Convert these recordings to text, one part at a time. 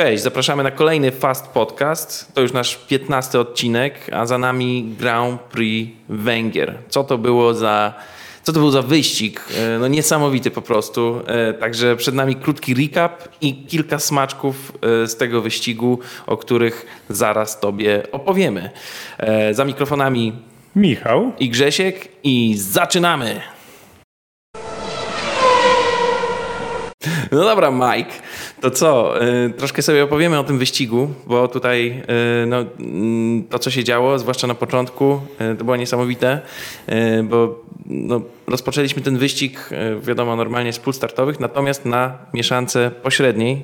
Cześć, zapraszamy na kolejny Fast Podcast. To już nasz 15 odcinek, a za nami Grand Prix Węgier. Co to było za, co to był za wyścig? E, no niesamowity po prostu. E, także przed nami krótki recap i kilka smaczków e, z tego wyścigu, o których zaraz Tobie opowiemy. Za mikrofonami Michał i Grzesiek i zaczynamy! No dobra, Mike. To co? Y, troszkę sobie opowiemy o tym wyścigu, bo tutaj y, no, mm, to, co się działo, zwłaszcza na początku, y, to było niesamowite, bo no, rozpoczęliśmy ten wyścig, wiadomo, normalnie z pól startowych, natomiast na mieszance pośredniej.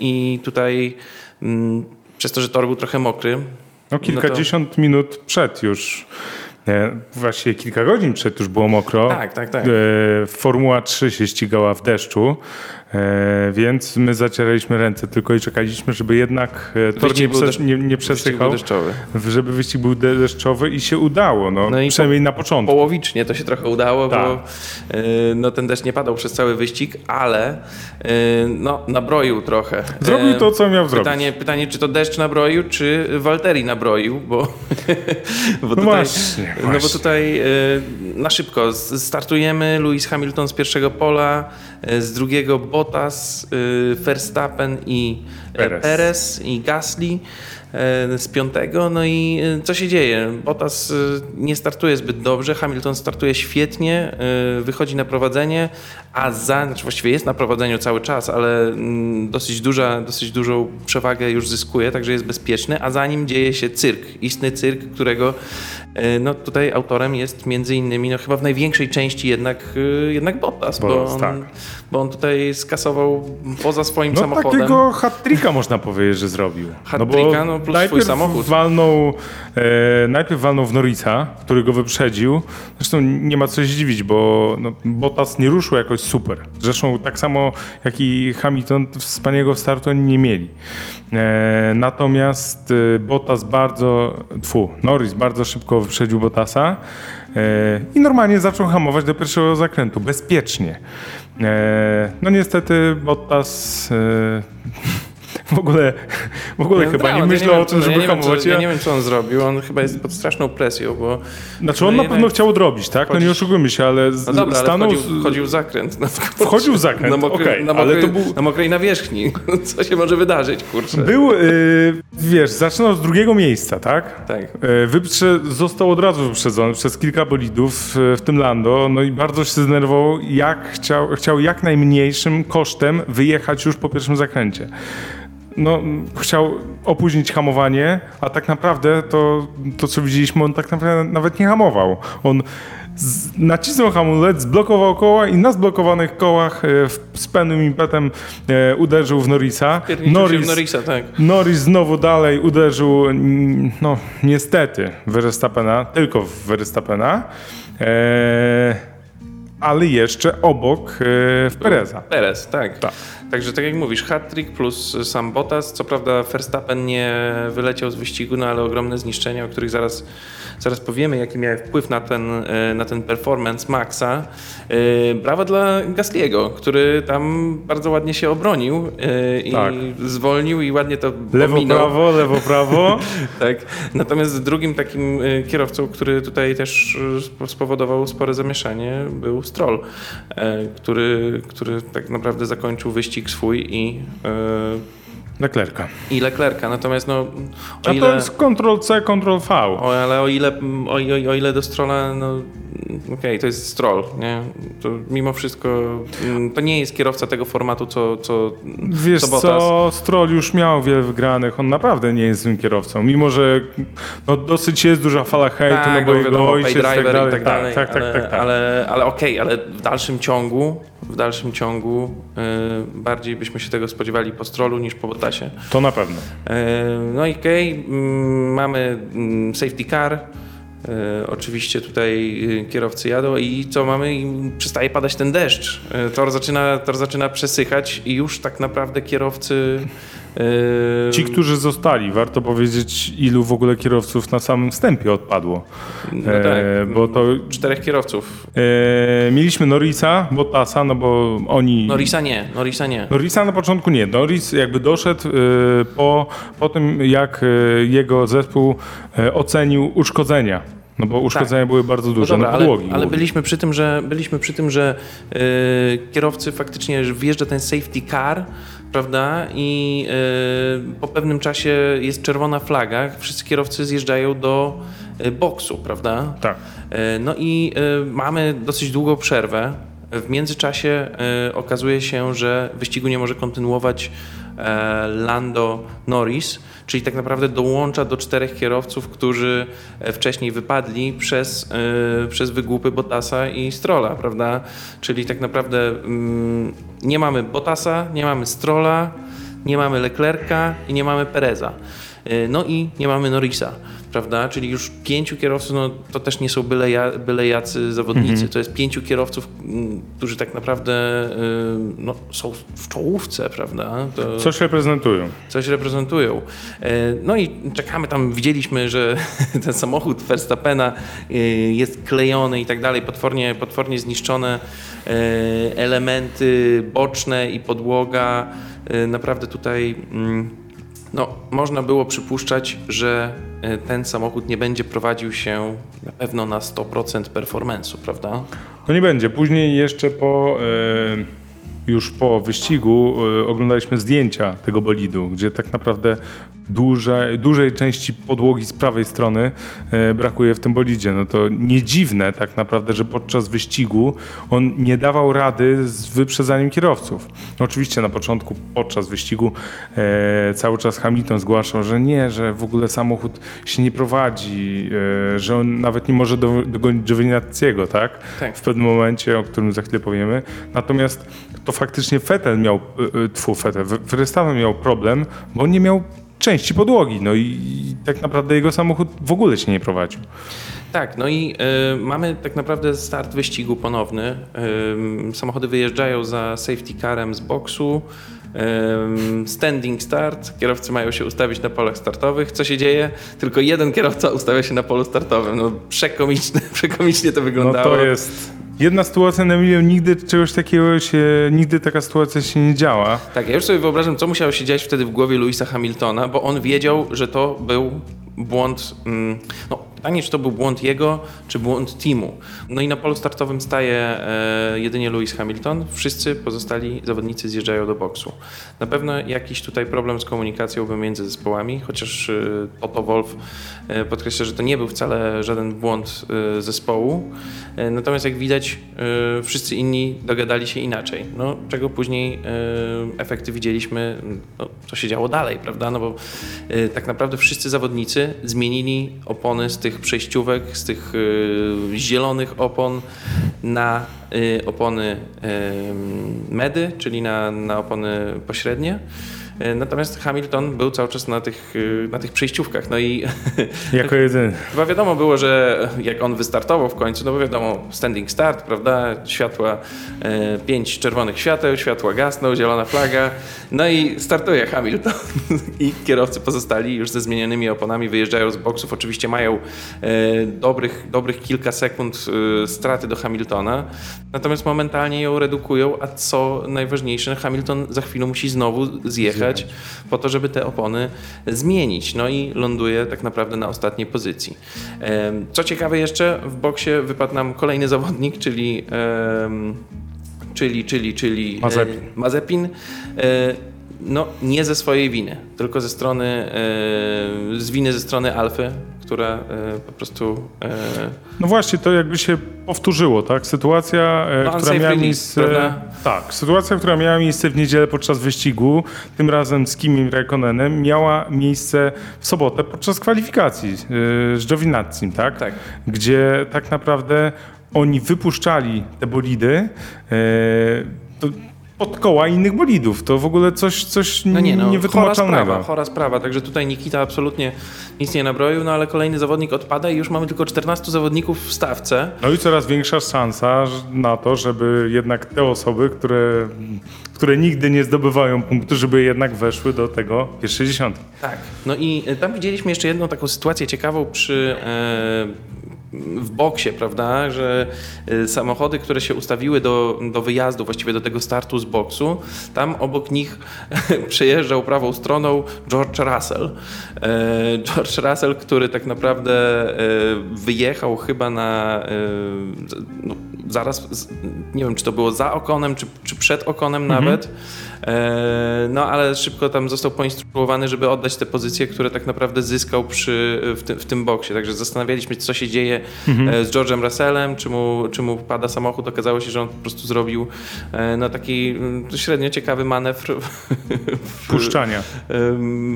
I tutaj mm, przez to, że tor był trochę mokry. No kilkadziesiąt no to... minut przed już Właściwie kilka godzin przed już było mokro. Tak, tak, tak. Formuła 3 się ścigała w deszczu. E, więc my zacieraliśmy ręce tylko i czekaliśmy, żeby jednak e, tor nie, prze, nie, nie przesychał, żeby wyścig był deszczowy i się udało, no, no przynajmniej na początku. Połowicznie to się trochę udało, tak. bo e, no, ten deszcz nie padał przez cały wyścig, ale no, nabroił trochę. Zrobił to, co miał pytanie, zrobić. Pytanie, czy to deszcz nabroił, czy Walteri nabroił, bo, bo tutaj, właśnie, no bo tutaj na szybko startujemy, Lewis Hamilton z pierwszego pola, z drugiego Bottas, y, Verstappen i e, Perez, Perez i Gasly. e, z piątego. No i e, co się dzieje? Bottas nie startuje zbyt dobrze, Hamilton startuje świetnie, wychodzi na prowadzenie, a za, znaczy właściwie jest na prowadzeniu cały czas, ale mm, dosyć, duża, dosyć dużą przewagę już zyskuje, także jest bezpieczny, a za nim dzieje się cyrk, istny cyrk, którego no, tutaj autorem jest między innymi, no chyba w największej części jednak, jednak Bottas, bo on, tak. bo on tutaj skasował poza swoim no, samochodem. takiego hat-tricka można powiedzieć, że zrobił. Hat-tricka, no, no plus swój samochód. Walnął, e, najpierw walnął w Norisa, który go wyprzedził. Zresztą nie ma co się zdziwić, bo no, Bottas nie ruszył jakoś super. Zresztą tak samo jak i Hamilton wspaniałego startu oni nie mieli. E, natomiast e, Bottas bardzo, tfu, Norris bardzo szybko wyprzedził Bottasa e, i normalnie zaczął hamować do pierwszego zakrętu, bezpiecznie. E, no niestety Bottas e, w ogóle, w ogóle ja chyba nie myślał ja o tym, żeby ja hamować. Ja nie wiem, co on zrobił. On chyba jest pod straszną presją, bo... Znaczy on na pewno chciał odrobić, tak? No nie oszukujmy się, ale no dobra, stanął... Ale wchodził, wchodził w zakręt. No, wchodził zakręt, na okay, na ale to był... Na mokrej nawierzchni. Co się może wydarzyć, kurczę? Był, yy, wiesz, zaczynał z drugiego miejsca, tak? Tak. Yy, wyprze... Został od razu wyprzedzony przez kilka bolidów, w tym Lando, no i bardzo się zdenerwował, jak chciał, chciał jak najmniejszym kosztem wyjechać już po pierwszym zakręcie no, chciał opóźnić hamowanie, a tak naprawdę to, to co widzieliśmy, on tak naprawdę nawet nie hamował. On z, nacisnął hamulec, zblokował koła i na zblokowanych kołach e, w, z pełnym impetem e, uderzył w Norrisa. Norris, Norrisa tak. Norris znowu dalej uderzył, no niestety, w Verstappena, tylko w Verstappena. E, ale jeszcze obok e, w Pereza. Perez, tak. tak. Także tak jak mówisz, hat-trick plus sam Bottas. Co prawda Verstappen nie wyleciał z wyścigu, no ale ogromne zniszczenia, o których zaraz Zaraz powiemy, jaki miał wpływ na ten, e, na ten performance Maxa. E, brawa dla Gasliego, który tam bardzo ładnie się obronił e, i tak. zwolnił i ładnie to Lewo, ominął. prawo, lewo, prawo. tak. Natomiast drugim takim kierowcą, który tutaj też spowodował spore zamieszanie, był Stroll, który, który tak naprawdę zakończył wyścig swój i Leclerca. I Leclerca, natomiast no... O A ile, to jest Ctrl-C, Ctrl-V. O, ale o ile, o, o, o ile do Strolla, no okej, okay, to jest Stroll, nie? To mimo wszystko mm, to nie jest kierowca tego formatu, co, co Wiesz co, co, Stroll już miał wiele wygranych, on naprawdę nie jest złym kierowcą, mimo że no, dosyć jest duża fala hejtu, tak, no bo jego wiadomo, ojciec i tak dalej. I tak dalej tak, tak, ale, tak, tak, tak. ale, ale okej, okay, ale w dalszym ciągu w dalszym ciągu yy, bardziej byśmy się tego spodziewali po Strollu niż po Bottasie. To na pewno. Yy, no i okej, okay, yy, mamy mm, safety car, E, oczywiście tutaj kierowcy jadą i co mamy? I przestaje padać ten deszcz. Tor zaczyna, tor zaczyna przesychać i już tak naprawdę kierowcy Ci, którzy zostali, warto powiedzieć, ilu w ogóle kierowców na samym wstępie odpadło. no tak, E, bo to czterech kierowców. e, mieliśmy Norrisa, Bottasa, no bo oni. Norisa nie, Norisa nie. Norrisa na początku nie. Norris jakby doszedł e, po, po tym, jak jego zespół ocenił uszkodzenia. No bo uszkodzenia były bardzo No duże dobra, na ale, podłogi. ale głównie. byliśmy przy tym, że byliśmy przy tym, że yy, kierowcy faktycznie że wjeżdża ten safety car, prawda? I yy, po pewnym czasie jest czerwona flaga, wszyscy kierowcy zjeżdżają do yy, boksu, prawda? Tak. E, No i e, mamy dosyć długą przerwę. W międzyczasie e, okazuje się, że wyścigu nie może kontynuować e, Lando Norris, czyli tak naprawdę dołącza do czterech kierowców, którzy e, wcześniej wypadli przez, e, przez wygłupy Bottasa i Strolla, prawda? Czyli tak naprawdę mm, nie mamy Bottasa, nie mamy Strolla, nie mamy Leclerca i nie mamy Pereza. E, No i nie mamy Norrisa, prawda? Czyli już pięciu kierowców, no to też nie są byle, ja, byle jacy zawodnicy. To jest pięciu kierowców, którzy tak naprawdę y, no, są w czołówce, prawda? To Coś reprezentują. coś reprezentują. E, No i czekamy tam, widzieliśmy, że ten samochód Verstappena e, jest klejony i tak dalej, potwornie, potwornie zniszczone e, elementy boczne i podłoga. E, Naprawdę tutaj mm, no, można było przypuszczać, że e, ten samochód nie będzie prowadził się na pewno na 100% performance'u, prawda? No nie będzie. Później jeszcze po, e, już po wyścigu e, oglądaliśmy zdjęcia tego bolidu, gdzie tak naprawdę duże, dużej części podłogi z prawej strony e, brakuje w tym bolidzie. No to nie dziwne tak naprawdę, że podczas wyścigu on nie dawał rady z wyprzedzaniem kierowców. No oczywiście na początku, podczas wyścigu e, cały czas Hamilton zgłaszał, że nie, że w ogóle samochód się nie prowadzi, że on nawet nie może do, dogonić Giovinazziego, tak? Tak. w pewnym momencie, o którym za chwilę powiemy. Natomiast to faktycznie Vettel miał, y, y, tfu, Vettel, Verstappen miał problem, bo nie miał części podłogi, no i, tak naprawdę jego samochód w ogóle się nie prowadził. Tak, no i y, mamy tak naprawdę start wyścigu ponowny. Ym, samochody wyjeżdżają za safety carem z boksu. Standing start, kierowcy mają się ustawić na polach startowych. Co się dzieje? Tylko jeden kierowca ustawia się na polu startowym. No, przekomiczne, przekomicznie to No wyglądało. to jest jedna sytuacja na milion, nigdy czegoś takiego się, nigdy taka sytuacja się nie działa. Tak, ja już sobie wyobrażam, co musiało się dziać wtedy w głowie Louisa Hamiltona, bo on wiedział, że to był błąd. Mm, no, pytanie, czy to był błąd jego, czy błąd teamu. No i na polu startowym staje e, jedynie Lewis Hamilton. Wszyscy pozostali zawodnicy zjeżdżają do boksu. Na pewno jakiś tutaj problem z komunikacją pomiędzy zespołami, chociaż e, Toto Wolf e, podkreśla, że to nie był wcale żaden błąd zespołu. Natomiast jak widać, wszyscy inni dogadali się inaczej. No, czego później efekty widzieliśmy, no, co się działo dalej, prawda? No bo tak naprawdę wszyscy zawodnicy zmienili opony z tych przejściówek, z tych e, zielonych opon na e, opony medy, czyli na, na opony pośrednie. E, Natomiast Hamilton był cały czas na tych, e, na tych przejściówkach. No i Jako jedyny. Chyba wiadomo było, że jak on wystartował w końcu, no bo wiadomo, standing start, prawda, światła, e, pięć czerwonych świateł, światła gasną, zielona flaga, no i startuje Hamilton. I kierowcy pozostali już ze zmienionymi oponami wyjeżdżają z boksów, oczywiście mają dobrych, dobrych kilka sekund straty do Hamiltona, natomiast momentalnie ją redukują, a co najważniejsze, Hamilton za chwilę musi znowu zjechać po to, żeby te opony zmienić. No i ląduje tak naprawdę na ostatniej pozycji. Co ciekawe jeszcze, w boksie wypadł nam kolejny zawodnik, czyli czyli, czyli, czyli e, Mazepin. Mazepin. E, No, nie ze swojej winy, tylko ze strony, e, z winy ze strony Alfy, która e, po prostu e, No właśnie, to jakby się powtórzyło, tak? Sytuacja, e, No, która miała miejsce. prawda? Tak, sytuacja, która miała miejsce w niedzielę podczas wyścigu, tym razem z Kimim Raikkonenem, miała miejsce w sobotę podczas kwalifikacji z Giovinazzi, tak? Tak. Gdzie tak naprawdę oni wypuszczali te bolidy. To pod koła innych bolidów. To w ogóle coś, coś No nie, no, chora niewytłumaczalnego. sprawa, chora sprawa, także tutaj Nikita absolutnie nic nie nabroił, no ale kolejny zawodnik odpada i już mamy tylko 14 zawodników w stawce. No i coraz większa szansa na to, żeby jednak te osoby, które, które nigdy nie zdobywają punktu, żeby jednak weszły do tego pierwszej dziesiątki. Tak. No i tam widzieliśmy jeszcze jedną taką sytuację ciekawą przy e, w boksie, prawda, że y, samochody, które się ustawiły do, do wyjazdu, właściwie do tego startu z boksu, tam obok nich przejeżdżał prawą stroną George Russell. E, George Russell, który tak naprawdę e, wyjechał chyba na e, no, zaraz, nie wiem, czy to było za okonem, czy, czy przed okonem nawet. E, No ale szybko tam został poinstruowany, żeby oddać te pozycje, które tak naprawdę zyskał przy, w, tym, w tym boksie. Także zastanawialiśmy się, co się dzieje e, z George'em Russellem, czy mu, czy mu pada samochód. Okazało się, że on po prostu zrobił e, no, taki mm, średnio ciekawy manewr Puszczania.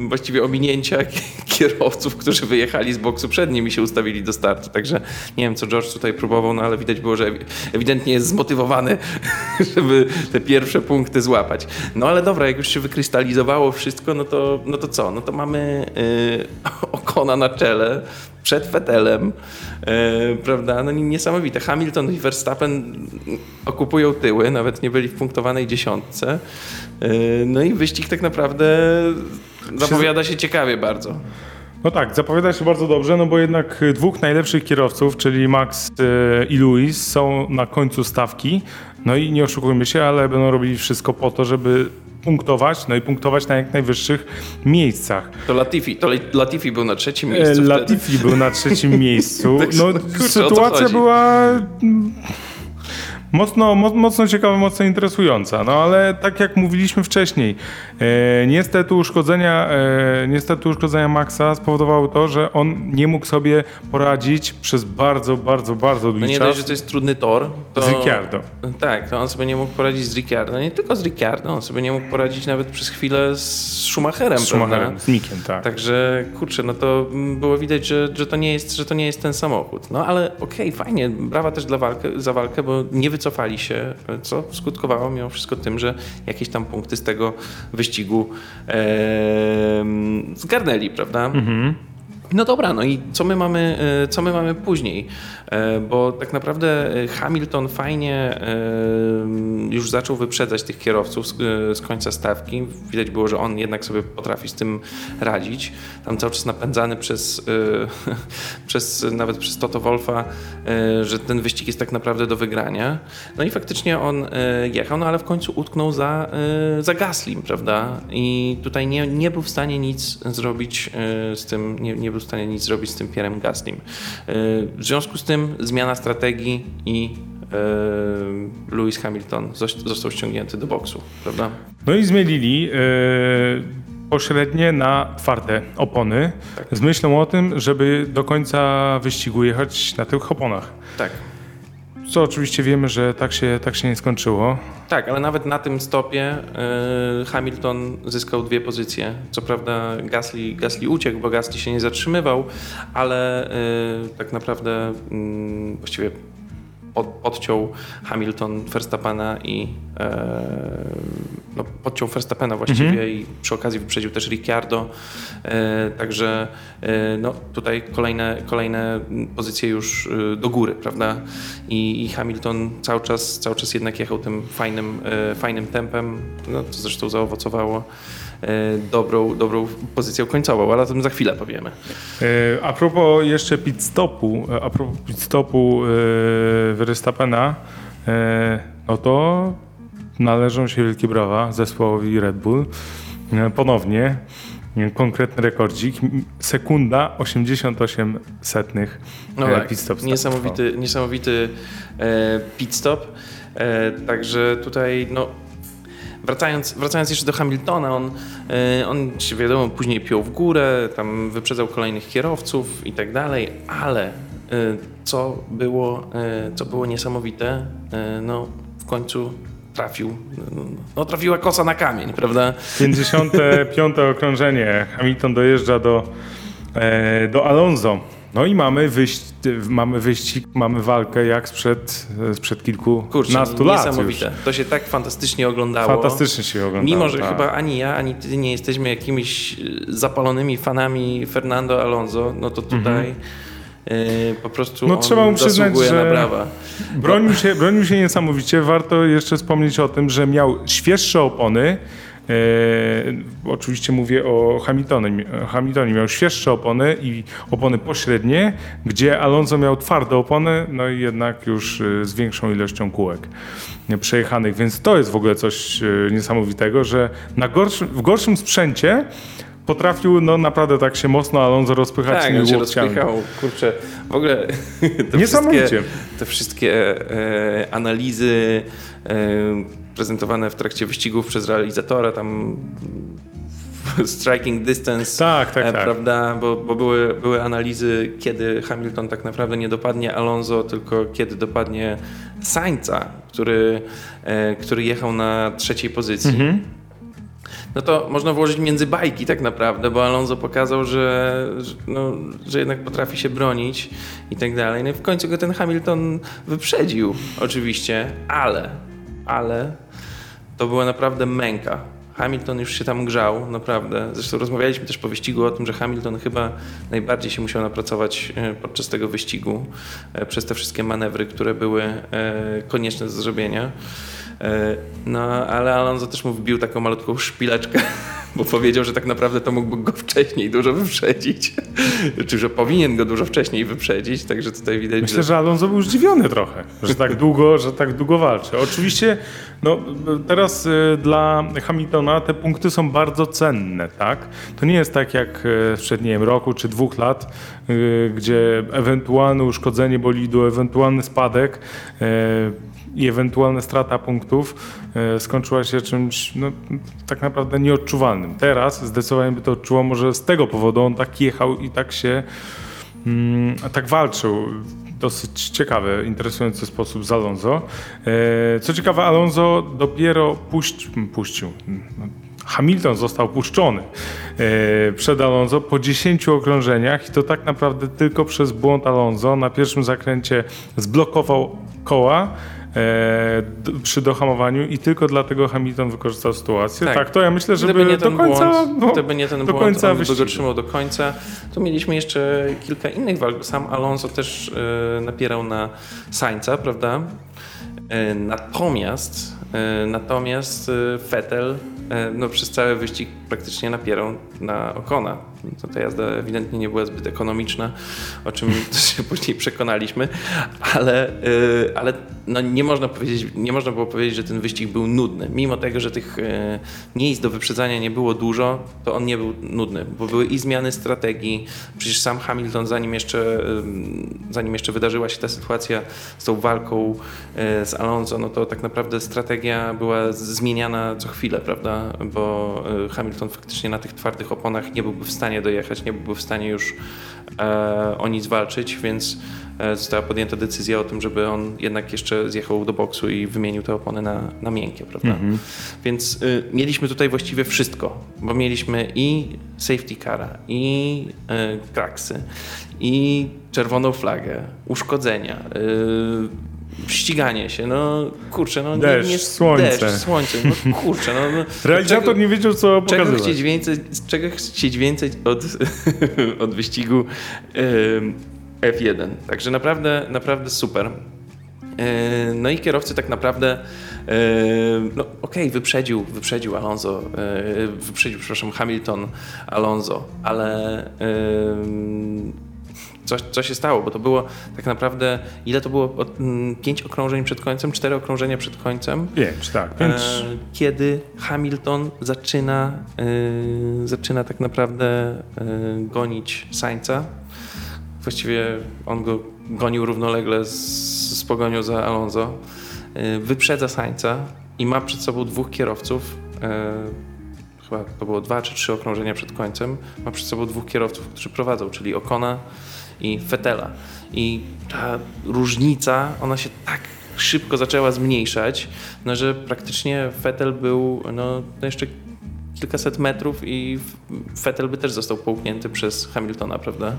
właściwie ominięcia kierowców, którzy wyjechali z boksu przed nim i się ustawili do startu. Także nie wiem, co George tutaj próbował, no ale widać było, że ewi- ewidentnie jest zmotywowany, żeby te pierwsze punkty złapać. No ale dobra, jak już się wykrystalizowało wszystko, no to, no to co? No to mamy y, Okona na czele przed Fetelem, y, prawda? No niesamowite. Hamilton i Verstappen okupują tyły, nawet nie byli w punktowanej dziesiątce. Y, No i wyścig tak naprawdę zapowiada się ciekawie bardzo. No tak, zapowiada się bardzo dobrze, no bo jednak dwóch najlepszych kierowców, czyli Max y, i Luis, są na końcu stawki. No i nie oszukujmy się, ale będą robili wszystko po to, żeby punktować, no i punktować na jak najwyższych miejscach. To Latifi, to Latifi był na trzecim E, miejscu wtedy. Latifi był na trzecim miejscu. Tak, No, no kurczę, sytuacja była mocno, mo, mocno ciekawa, mocno interesująca. No ale tak jak mówiliśmy wcześniej, e, niestety uszkodzenia, e, niestety uszkodzenia Maxa spowodowały to, że on nie mógł sobie poradzić przez bardzo, bardzo, bardzo długi No nie czas dość, że to jest trudny tor. To... z Ricciardo. Tak, to on sobie nie mógł poradzić z Ricciardo. Nie tylko z Ricciardo, on sobie nie mógł poradzić nawet przez chwilę z Schumacherem. Z Schumacherem, prawda? z Mikiem, tak. Także kurczę, no to było widać, że, że, to, nie jest, że to nie jest ten samochód. No ale okej, fajnie, brawa też dla walkę, za walkę, bo nie wycofali się, co skutkowało mimo wszystko tym, że jakieś tam punkty z tego wyścigu em, zgarnęli, prawda? No dobra, no i co my mamy, e, co my mamy później? E, Bo tak naprawdę e, Hamilton fajnie już zaczął wyprzedzać tych kierowców z, końca stawki. Widać było, że on jednak sobie potrafi z tym radzić. Tam cały czas napędzany przez, przez nawet przez Toto Wolfa, że ten wyścig jest tak naprawdę do wygrania. No i faktycznie on jechał, no ale w końcu utknął za, za Gaslim, prawda? I tutaj nie, nie był w stanie nic zrobić z tym, nie, nie był w stanie nic zrobić z tym Pierrem Gaslim. E, W związku z tym zmiana strategii i e, Lewis Hamilton został ściągnięty do boksu, prawda? No i zmienili e, pośrednie na twarde opony z myślą o tym, żeby do końca wyścigu jechać na tych oponach. Tak. Co oczywiście wiemy, że tak się, tak się nie skończyło. Tak, ale nawet na tym stopie e, Hamilton zyskał dwie pozycje. Co prawda Gasly, Gasly uciekł, bo Gasly się nie zatrzymywał, ale e, tak naprawdę mm, właściwie pod, podciął Hamilton Verstappena i e, no, podciął Verstappena właściwie i przy okazji wyprzedził też Ricciardo. E, także e, no, tutaj kolejne, kolejne pozycje już e, do góry, prawda? I, I Hamilton cały czas, cały czas jednak jechał tym fajnym, e, fajnym tempem, no, to zresztą zaowocowało dobrą, dobrą pozycją końcową, ale o tym za chwilę powiemy. E, A propos jeszcze pit stopu, e, a propos pit stopu e, Verstappena, e, no to należą się wielkie brawa zespołowi Red Bull. E, Ponownie e, konkretny rekordzik, sekunda 88 setnych No e, tak, pit stop. niesamowity, niesamowity e, pit stop. E, także tutaj, no, wracając, wracając jeszcze do Hamiltona, on, e, on się wiadomo, później piął w górę, tam wyprzedzał kolejnych kierowców i tak dalej, ale e, co było, e, co było niesamowite, no, w końcu trafił, no, trafiła kosa na kamień, prawda? 55 okrążenie. Hamilton dojeżdża do, e, do Alonso. No i mamy, wyś mamy wyścig, mamy walkę jak sprzed, sprzed kilkunastu lat niesamowite. już. To się tak fantastycznie oglądało. Fantastycznie się oglądało. Mimo, że tak. chyba ani ja, ani ty nie jesteśmy jakimiś y, zapalonymi fanami Fernando Alonso, no to tutaj y, po prostu Mhm. No, trzeba mu przyznać, że- na brawa. Bronił się, bronił się niesamowicie. Warto jeszcze wspomnieć o tym, że miał świeższe opony. E, oczywiście mówię o Hamiltonie. Hamiltonie miał świeższe opony i opony pośrednie, gdzie Alonso miał twarde opony, no i jednak już e, z większą ilością kółek przejechanych. Więc to jest w ogóle coś e, niesamowitego, że na gorszym, w gorszym sprzęcie potrafił no naprawdę tak się mocno Alonso rozpychać Tak, tymi się łokciami. rozpychał, kurczę, w ogóle te Niesamowicie. wszystkie, te wszystkie e, analizy e, prezentowane w trakcie wyścigów przez realizatora, tam striking distance, Tak, tak, e, tak. prawda, bo, bo były, były analizy, kiedy Hamilton tak naprawdę nie dopadnie Alonso, tylko kiedy dopadnie Sainza, który, e, który jechał na trzeciej pozycji. Mhm. No to można włożyć między bajki tak naprawdę, bo Alonso pokazał, że, że, no, że jednak potrafi się bronić i tak dalej. No i w końcu go ten Hamilton wyprzedził oczywiście, ale, ale to była naprawdę męka. Hamilton już się tam grzał, naprawdę. Zresztą rozmawialiśmy też po wyścigu o tym, że Hamilton chyba najbardziej się musiał napracować e, podczas tego wyścigu e, przez te wszystkie manewry, które były e, konieczne do zrobienia. E, No, ale Alonso też mu wbił taką malutką szpileczkę, bo powiedział, że tak naprawdę to mógłby go wcześniej dużo wyprzedzić. Czy że powinien go dużo wcześniej wyprzedzić, także tutaj widać, Myślę, że... że Alonso był zdziwiony trochę, że tak długo, że tak długo walczy. Oczywiście no, teraz y, dla Hamiltona te punkty są bardzo cenne, tak? To nie jest tak jak y, sprzed, nie wiem, roku czy dwóch lat, y, gdzie ewentualne uszkodzenie bolidu, ewentualny spadek y, i ewentualna strata punktów y, skończyła się czymś no, tak naprawdę nieodczuwalnym. Teraz zdecydowanie by to odczuło, może z tego powodu on tak jechał i tak się Mm, tak walczył dosyć ciekawy, interesujący sposób z Alonso. E, Co ciekawe, Alonso dopiero puść, puścił. Hamilton został puszczony e, przed Alonso po 10 okrążeniach i to tak naprawdę tylko przez błąd Alonso na pierwszym zakręcie zblokował koła e, przy dohamowaniu i tylko dlatego Hamilton wykorzystał sytuację. Tak, Tak. to ja myślę, że Gdyby nie do ten końca, błąd, no, gdyby nie ten do błąd, końca on by go trzymał do końca. Tu mieliśmy jeszcze kilka innych walk, sam Alonso też e, napierał na Sainza, prawda? E, natomiast e, natomiast Vettel e, no, przez cały wyścig praktycznie napierał na Okona. To ta jazda ewidentnie nie była zbyt ekonomiczna, o czym się później przekonaliśmy, ale, ale no nie, można powiedzieć, nie można było powiedzieć, że ten wyścig był nudny. Mimo tego, że tych miejsc do wyprzedzania nie było dużo, to on nie był nudny, bo były i zmiany strategii. Przecież sam Hamilton, zanim jeszcze, zanim jeszcze wydarzyła się ta sytuacja z tą walką e, z Alonso, no to tak naprawdę strategia była zmieniana co chwilę, prawda? Bo e, Hamilton faktycznie na tych twardych oponach nie byłby w stanie dojechać, nie byłby w stanie już e, o nic walczyć, więc e, została podjęta decyzja o tym, żeby on jednak jeszcze zjechał do boksu i wymienił te opony na, na miękkie, prawda? Więc y, mieliśmy tutaj właściwie wszystko, bo mieliśmy i safety cara, i y, kraksy, i czerwoną flagę, uszkodzenia, y, ściganie się, no kurczę, no Deszcz, nie, nie, słońce. deszcz, słońce, no kurczę, no, no Realizator czego- nie wiedział, co Czego pokazywać. chcieć więcej, czego chcieć więcej od, od wyścigu em, F1. Także naprawdę, naprawdę super. No i kierowcy tak naprawdę, no okej, wyprzedził, wyprzedził Alonso, wyprzedził, przepraszam, Hamilton Alonso, ale co, co się stało? Bo to było tak naprawdę, ile to było? Od, mm, pięć okrążeń przed końcem, cztery okrążenia przed końcem. Pięć, tak. Pięć. E, kiedy Hamilton zaczyna, e, zaczyna tak naprawdę e, gonić Sainza. Właściwie on go gonił równolegle z, z pogonią za Alonso. E, wyprzedza Sainza i ma przed sobą dwóch kierowców. Chyba to było dwa czy trzy okrążenia przed końcem. Ma przed sobą dwóch kierowców, którzy prowadzą, czyli Okona i Fetela. I ta różnica, ona się tak szybko zaczęła zmniejszać, no, że praktycznie Fetel był no, no jeszcze kilkaset metrów i Fetel by też został połknięty przez Hamiltona, prawda?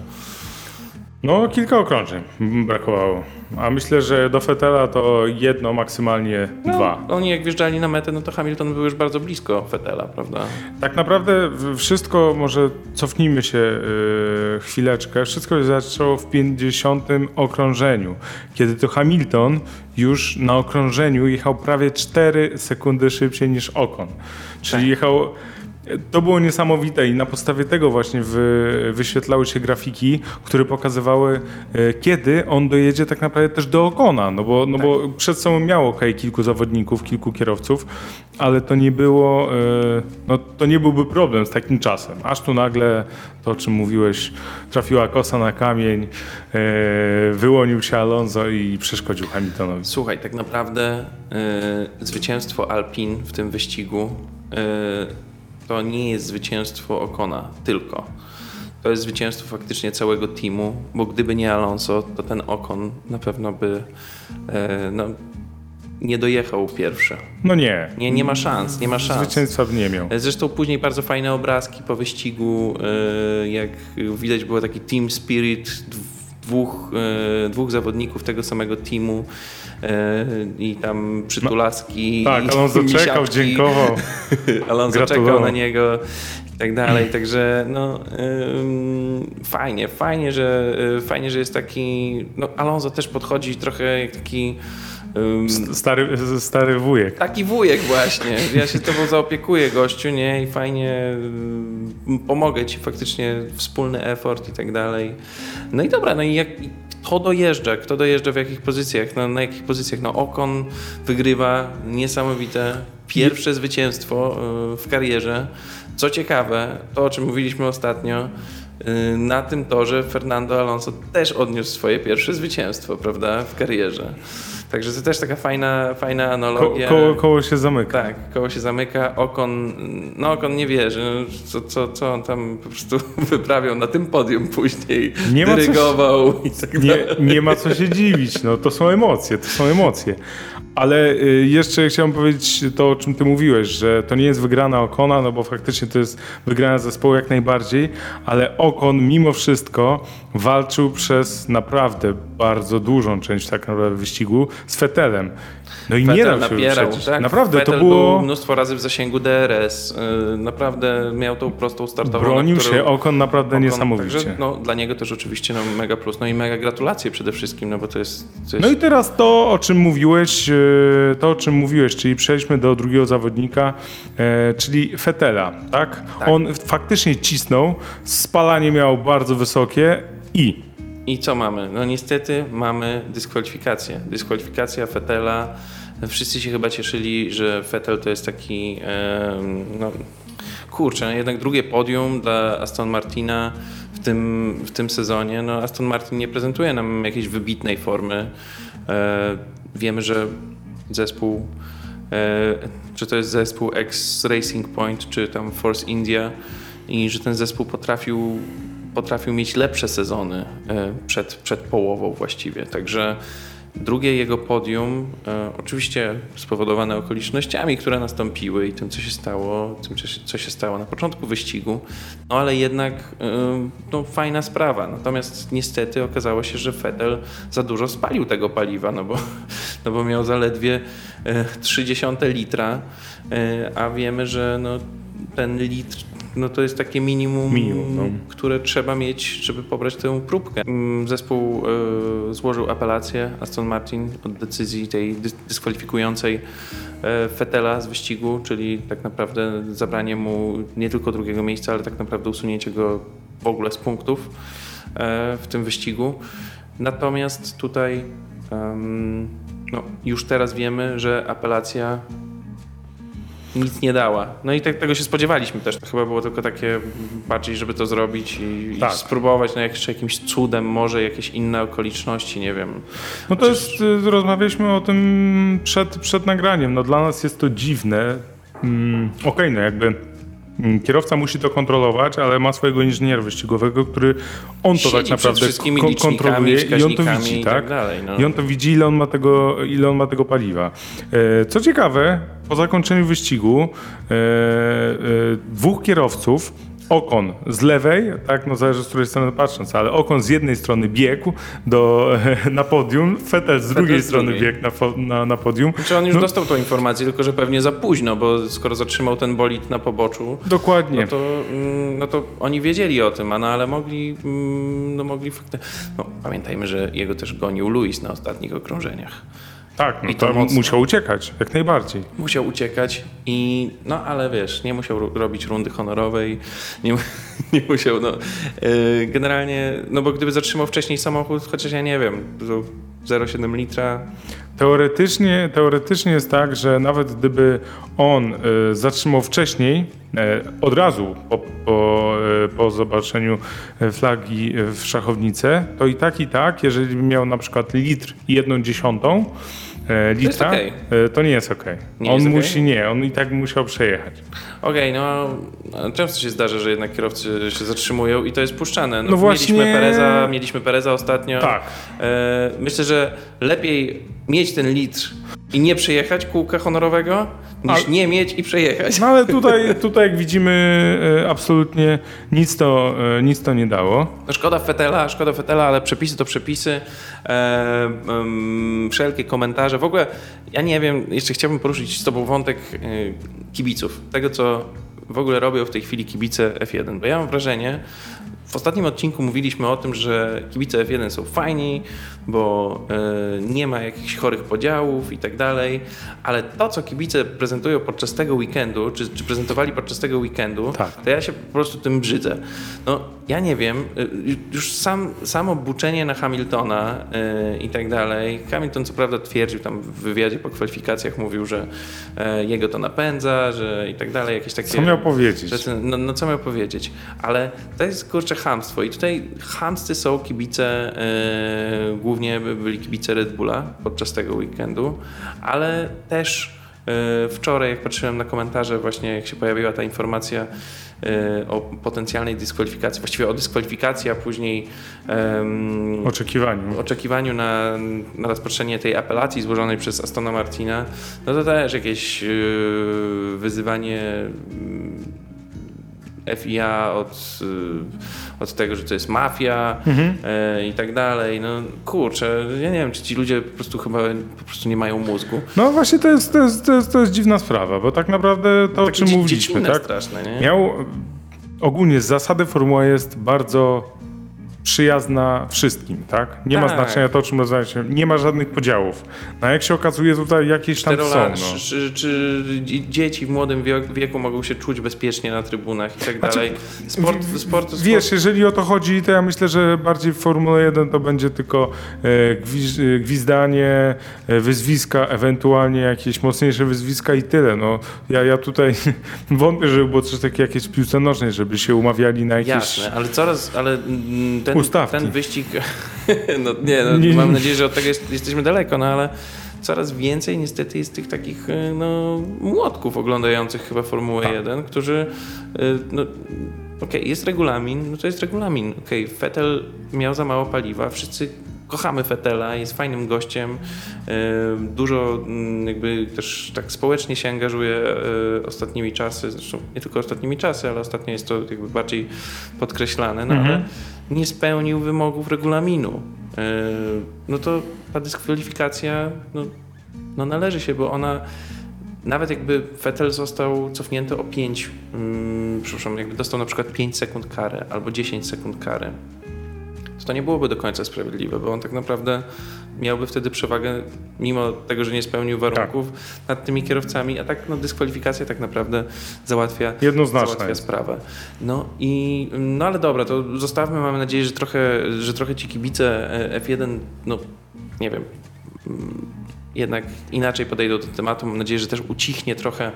No, kilka okrążeń brakowało. A myślę, że do Fetela to jedno, maksymalnie dwa. Oni jak wjeżdżali na metę, no to Hamilton był już bardzo blisko Fetela, prawda? Tak naprawdę wszystko, może cofnijmy się yy, chwileczkę, wszystko się zaczęło w 50 okrążeniu, kiedy to Hamilton już na okrążeniu jechał prawie 4 sekundy szybciej niż Ocon. Czyli jechał... To było niesamowite i na podstawie tego właśnie wy, wyświetlały się grafiki, które pokazywały, e, kiedy on dojedzie tak naprawdę też do Okona, no bo, no bo przed sobą miał ok, kilku zawodników, kilku kierowców, ale to nie było, e, no to nie byłby problem z takim czasem. Aż tu nagle, to o czym mówiłeś, trafiła kosa na kamień, e, wyłonił się Alonso i przeszkodził Hamiltonowi. Słuchaj, tak naprawdę zwycięstwo Alpin w tym wyścigu to nie jest zwycięstwo Okona tylko. To jest zwycięstwo faktycznie całego teamu, bo gdyby nie Alonso, to ten Okon na pewno by y, no, nie dojechał pierwszy. No nie, Nie, nie ma szans, nie ma szans. zwycięstwa nie miał. Zresztą później bardzo fajne obrazki po wyścigu, e, jak widać było taki team spirit dw- dwóch, e, dwóch zawodników tego samego teamu e, i tam przytulaski. Tak, i Alonso czekał, misiaczki. dziękował. Alonso Gratulował. czekał na niego i tak dalej, także no fajnie, fajnie, że y, fajnie, że jest taki, no Alonso też podchodzi trochę jak taki Stary, stary wujek. Taki wujek właśnie. Ja się tobą zaopiekuję, gościu, nie? I fajnie pomogę ci faktycznie, wspólny effort i tak dalej. No i dobra, no i jak kto dojeżdża? Kto dojeżdża w jakich pozycjach? No, na jakich pozycjach? No Okon wygrywa niesamowite pierwsze zwycięstwo y, w karierze. Co ciekawe, to o czym mówiliśmy ostatnio, y, na tym torze Fernando Alonso też odniósł swoje pierwsze zwycięstwo, prawda, w karierze. Także to też taka fajna, fajna Ko, analogia. koło, koło się zamyka. Tak, koło się zamyka, Okon, no Okon nie wierzy, co, co, co on tam po prostu wyprawiał na tym podium później, Nie się- dyrygował i tak Nie, dalej. nie ma co się dziwić, no to są emocje, to są emocje. Ale y, jeszcze chciałem powiedzieć to, o czym ty mówiłeś, że to nie jest wygrana Okona, no bo faktycznie to jest wygrana zespołu jak najbardziej, ale Okon mimo wszystko walczył przez naprawdę bardzo dużą część tak naprawdę wyścigu z Fetelem. No i nie dał się napierał, wyprzedzić. tak? Naprawdę Vettel to było... był mnóstwo razy w zasięgu DRS, yy, naprawdę miał tą prostą startową. Bronił którą... się Okon naprawdę Ocon, niesamowicie. Także, no, dla niego też oczywiście no, mega plus, no i mega gratulacje przede wszystkim, no bo to jest... Jest No i teraz to, o czym mówiłeś, e, to o czym mówiłeś, czyli przejdźmy do drugiego zawodnika, e, czyli Fetela, tak? Tak. On faktycznie cisnął, spalanie miał bardzo wysokie i I co mamy? No niestety mamy dyskwalifikację. Dyskwalifikacja Fetela. Wszyscy się chyba cieszyli, że Fetel to jest taki, no kurczę, jednak drugie podium dla Aston Martina w tym, w tym sezonie. No Aston Martin nie prezentuje nam jakiejś wybitnej formy. E, wiemy, że zespół, e, czy to jest zespół ex Racing Point, czy tam Force India i że ten zespół potrafił potrafił mieć lepsze sezony e, przed, przed połową właściwie. Także drugie jego podium, e, oczywiście spowodowane okolicznościami, które nastąpiły i tym, co się stało, tym, co się, stało na początku wyścigu, no ale jednak e, no, fajna sprawa. Natomiast niestety okazało się, że Vettel za dużo spalił tego paliwa, no bo, no bo miał zaledwie e, 0,3 litra, a wiemy, że no, ten litr no to jest takie minimum, Minimum, no. które trzeba mieć, żeby pobrać tę próbkę. Mm, Zespół e, złożył apelację Aston Martin od decyzji tej dys- dyskwalifikującej e, Fetela z wyścigu, czyli tak naprawdę zabranie mu nie tylko drugiego miejsca, ale tak naprawdę usunięcie go w ogóle z punktów e, w tym wyścigu. Natomiast tutaj no, już teraz wiemy, że apelacja nic nie dała. No i tak, tego się spodziewaliśmy też. To chyba było tylko takie bardziej, żeby to zrobić i, Tak. i spróbować no, jeszcze jakimś cudem, może jakieś inne okoliczności, nie wiem. no to jest, y, rozmawialiśmy o tym przed, przed nagraniem, no dla nas jest to dziwne. Mm, Okej, no jakby kierowca musi to kontrolować, ale ma swojego inżyniera wyścigowego, który on to tak naprawdę kontroluje i on to widzi, i tak? tak dalej, no. I on to widzi, ile on ma tego, ile on ma tego paliwa. E, Co ciekawe, po zakończeniu wyścigu e, e, dwóch kierowców, Okon z lewej, tak, no zależy z której strony patrząc, ale Okon z jednej strony biegł do, na podium, Vettel z drugiej z strony biegł na, na, na podium. Czy on już No. dostał tą informację, tylko że pewnie za późno, bo skoro zatrzymał ten bolid na poboczu, Dokładnie. no to, mm, no to oni wiedzieli o tym, no ale mogli, mm, no mogli faktycznie... No, pamiętajmy, że jego też gonił Luis na ostatnich okrążeniach. Tak, no i to to mocno. musiał uciekać, jak najbardziej. Musiał uciekać i no ale wiesz, nie musiał ro- robić rundy honorowej, nie, nie musiał, no yy, generalnie, no bo gdyby zatrzymał wcześniej samochód, chociaż ja nie wiem, to 0,7 litra, Teoretycznie, teoretycznie jest tak, że nawet gdyby on e, zatrzymał wcześniej, e, od razu po, po, po zobaczeniu flagi w szachownicę, to i tak, i tak, jeżeli by miał na przykład litr i jedną dziesiątą litra, okej. e, to nie jest okej. Nie On jest musi, nie, on i tak musiał przejechać. Okej, no no, często się zdarza, że jednak kierowcy się zatrzymują i to jest puszczane. No, No właśnie- Mieliśmy Pereza, mieliśmy Pereza ostatnio. Tak. E, myślę, że lepiej mieć ten litr i nie przejechać kółka honorowego, niż Ale- nie mieć i przejechać. No ale tutaj, tutaj jak widzimy, e, absolutnie nic to, e, nic to nie dało. No szkoda Fetela, szkoda Fetela, ale przepisy to przepisy. E, em, wszelkie komentarze. W ogóle ja nie wiem, jeszcze chciałbym poruszyć z tobą wątek e, kibiców. Tego, co w ogóle robią w tej chwili kibice F1. Bo ja mam wrażenie, w ostatnim odcinku mówiliśmy o tym, że kibice F1 są fajni, bo e, nie ma jakichś chorych podziałów i tak dalej, ale to, co kibice prezentują podczas tego weekendu, czy, czy prezentowali podczas tego weekendu, Tak. to ja się po prostu tym brzydzę. No, ja nie wiem, y, już sam, samo buczenie na Hamiltona y, i tak dalej. Hamilton co prawda twierdził tam w wywiadzie po kwalifikacjach, mówił, że y, jego to napędza, że i tak dalej, jakieś takie... Co miał powiedzieć? Rzeczy, no, no co miał powiedzieć? Ale to jest kurczę chamstwo i tutaj chamscy są kibice, yy, głównie byli kibice Red Bulla podczas tego weekendu, ale też yy, wczoraj jak patrzyłem na komentarze właśnie jak się pojawiła ta informacja yy, o potencjalnej dyskwalifikacji, właściwie o dyskwalifikacji, a później yy, Oczekiwaniu. oczekiwaniu na, na rozpatrzenie tej apelacji złożonej przez Astona Martina, no to też jakieś yy, wyzywanie yy, FIA od, yy, od tego, że to jest mafia yy, i tak dalej. No kurczę, ja nie wiem, czy ci ludzie po prostu chyba po prostu nie mają mózgu. No właśnie to jest, to jest, to jest, to jest dziwna sprawa, bo tak naprawdę to, o Takie czym dzie- mówiliśmy, tak? straszne, nie? Miał ogólnie z zasady formuła jest bardzo przyjazna wszystkim, tak? Nie ma Tak. znaczenia to, o czym rozmawialiśmy. Nie ma żadnych podziałów. No a jak się okazuje, tutaj jakieś tam są. No. czy, czy, czy dzie- dzieci w młodym wiek- wieku mogą się czuć bezpiecznie na trybunach i tak Znaczy, dalej. Sport, sport, sport, Wiesz, jeżeli o to chodzi, to ja myślę, że bardziej w Formule 1 to będzie tylko e, gwiz, e, gwizdanie, e, wyzwiska, ewentualnie jakieś mocniejsze wyzwiska i tyle. No, ja, ja tutaj wątpię, żeby było coś takiego jakieś w piłce nożnej, żeby się umawiali na jakieś... Jasne, ale coraz, ale mm, ten, ten wyścig, no nie, no, Nie, mam nadzieję, że od tego jest, jesteśmy daleko, no ale coraz więcej niestety jest tych takich y, no, młotków oglądających chyba Formułę Tak. 1, którzy, y, no okej, jest regulamin, no to jest regulamin, okej, Vettel miał za mało paliwa, wszyscy kochamy Fetela, jest fajnym gościem, y, dużo mm, jakby też tak społecznie się angażuje ostatnimi czasy, zresztą nie tylko ostatnimi czasy, ale ostatnio jest to jakby bardziej podkreślane, no Mhm. ale nie spełnił wymogów regulaminu. Y, No to ta dyskwalifikacja no, no należy się, bo ona nawet jakby Vettel został cofnięty o 5, mm, przepraszam, jakby dostał na przykład 5 sekund kary albo 10 sekund kary, to nie byłoby do końca sprawiedliwe, bo on tak naprawdę miałby wtedy przewagę, mimo tego, że nie spełnił warunków, nad tymi kierowcami, a tak no, dyskwalifikacja tak naprawdę załatwia, załatwia jest. sprawę. No i, no ale dobra, to zostawmy, mamy nadzieję, że trochę, że trochę ci kibice e, F1, no nie wiem, mm, jednak inaczej podejdą do tematu. Mam nadzieję, że też ucichnie trochę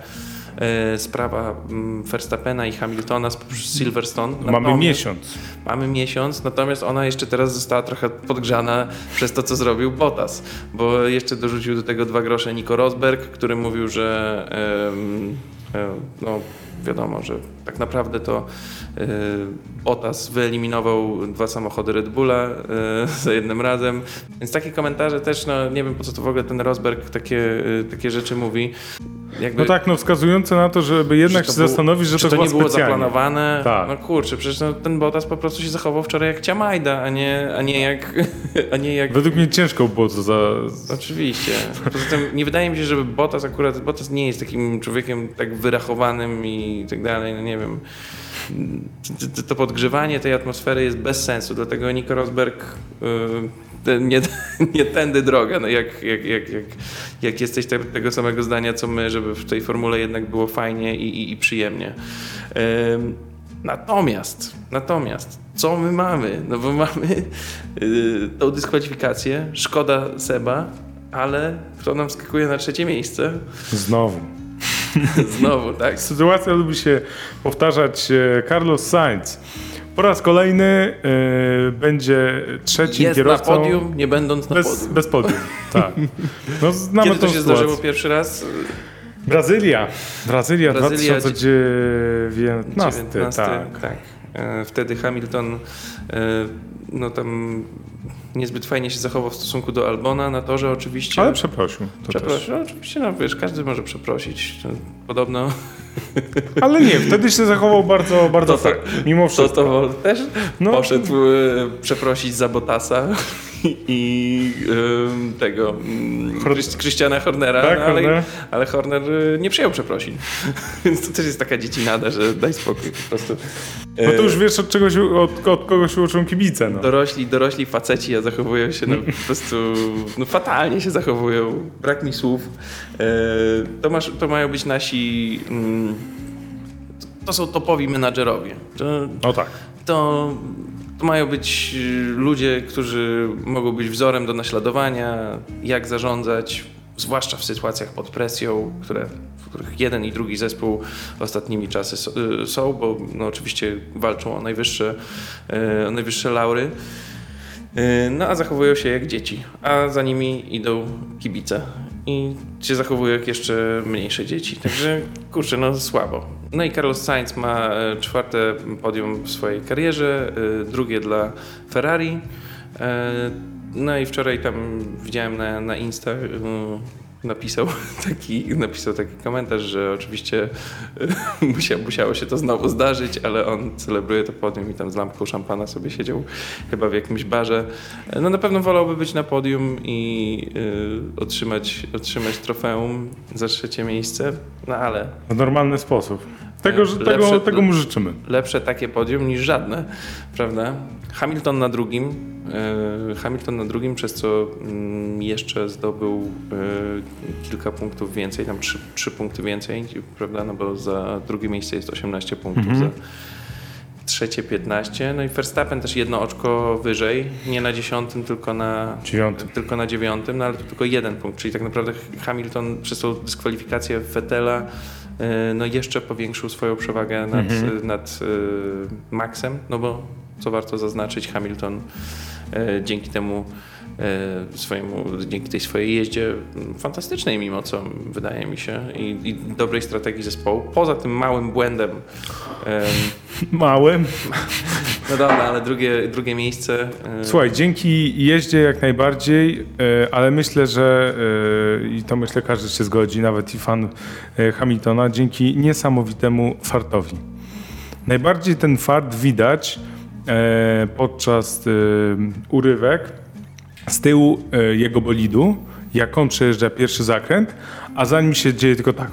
sprawa mm, Verstappena i Hamiltona z Silverstone. Mamy Natomiast- miesiąc. Mamy miesiąc, natomiast ona jeszcze teraz została trochę podgrzana przez to, co zrobił Bottas, bo jeszcze dorzucił do tego dwa grosze Nico Rosberg, który mówił, że no wiadomo, że tak naprawdę to e, Bottas wyeliminował dwa samochody Red Bulla e, za jednym razem. Więc takie komentarze też, no nie wiem po co to w ogóle ten Rosberg takie, e, takie rzeczy mówi. jakby... No tak, no wskazujące na to, żeby jednak się zastanowić, że to, to nie było specjalnie. zaplanowane. Tak. No kurczę, przecież no, ten Bottas po prostu się zachował wczoraj jak Ciamajda, a nie, a nie jak... A nie jak... Według mnie ciężko było to za... Oczywiście. Poza tym nie wydaje mi się, żeby Bottas akurat, Bottas nie jest takim człowiekiem tak wyrachowanym i tak dalej, no nie wiem. To- To podgrzewanie tej atmosfery jest bez sensu, dlatego Nico Rosberg y, te- nie, nie tędy droga. No jak, jak, jak, jak, jak jesteś te, tego samego zdania co my, żeby w tej formule jednak było fajnie i, i, i przyjemnie. Ym, Natomiast, natomiast, co my mamy? No bo mamy yy, tą dyskwalifikację, szkoda Seba, ale kto nam skakuje na trzecie miejsce? Znowu. Znowu, tak. Sytuacja lubi się powtarzać. e, Carlos Sainz po raz kolejny e, będzie trzecim Jest na kierowcą. podium, nie będąc na Bez, podium. bez podium, tak. No, znamy Kiedy to się sytuację. zdarzyło pierwszy raz? Brazylia. Brazylia, Brazylia, 2019, 19, tak. tak. E, Wtedy Hamilton no tam niezbyt fajnie się zachował w stosunku do Albona na torze oczywiście. Ale przeprosił. To też. Przepraszam, no, oczywiście, no wiesz, każdy może przeprosić. To Podobno Ale nie, wtedy się zachował bardzo, bardzo To- fair. Mimo to, wszystko. to też No. poszedł e, przeprosić za Botasa i em, tego Christiana Hornera, Tak, no, ale, Horner. ale Horner e, nie przyjął przeprosin. Więc to też jest taka dziecinada, że daj spokój po prostu. No to E, już wiesz, od, czego się, od, od kogo się uczą kibice. No. Dorośli, dorośli faceci a zachowują się no, po prostu no, fatalnie się zachowują. Brak mi słów. E, to, masz, to mają być nasi. Mm, to są topowi menadżerowie. To, No tak. To, to mają być y, ludzie, którzy mogą być wzorem do naśladowania, jak zarządzać, zwłaszcza w sytuacjach pod presją, które, w których jeden i drugi zespół ostatnimi czasy y, są, bo no, oczywiście walczą o najwyższe, y, o najwyższe laury. No a zachowują się jak dzieci, a za nimi idą kibice i się zachowują jak jeszcze mniejsze dzieci. Także kurczę, no słabo. No i Carlos Sainz ma e, czwarte podium w swojej karierze, e, drugie dla Ferrari. E, No i wczoraj tam widziałem na, na Insta, napisał taki, napisał taki komentarz, że oczywiście musia, musiało się to znowu zdarzyć, ale on celebruje to podium i tam z lampką szampana sobie siedział chyba w jakimś barze. No na pewno wolałby być na podium i e, otrzymać, otrzymać trofeum za trzecie miejsce, no ale W normalny sposób. Tego, że, Lepsze- tego, tego mu życzymy. lepsze takie podium niż żadne, prawda? Hamilton na drugim, Hamilton na drugim, przez co mm, jeszcze zdobył e, kilka punktów więcej, tam trzy, trzy punkty więcej, prawda? No bo za drugie miejsce jest 18 punktów, Mhm. za trzecie 15, no i Verstappen też jedno oczko wyżej, nie na dziesiątym, tylko na Dziewiątym. tylko na dziewiątym, no ale to tylko jeden punkt, czyli tak naprawdę Hamilton przez tą dyskwalifikację Vettela e, no jeszcze powiększył swoją przewagę nad, Mhm. nad e, Maxem, no bo co warto zaznaczyć, Hamilton e, dzięki temu e, swojemu, dzięki tej swojej jeździe fantastycznej mimo co wydaje mi się i, i dobrej strategii zespołu, poza tym małym błędem em, Małym. no dobra, ale drugie, drugie miejsce e, Słuchaj, dzięki jeździe jak najbardziej, e, ale myślę, że e, i to myślę każdy się zgodzi, nawet i fan e, Hamiltona, dzięki niesamowitemu fartowi. Najbardziej ten fart widać e, podczas e, urywek z tyłu e, jego bolidu, jak on przejeżdża pierwszy zakręt, a zanim się dzieje tylko tak.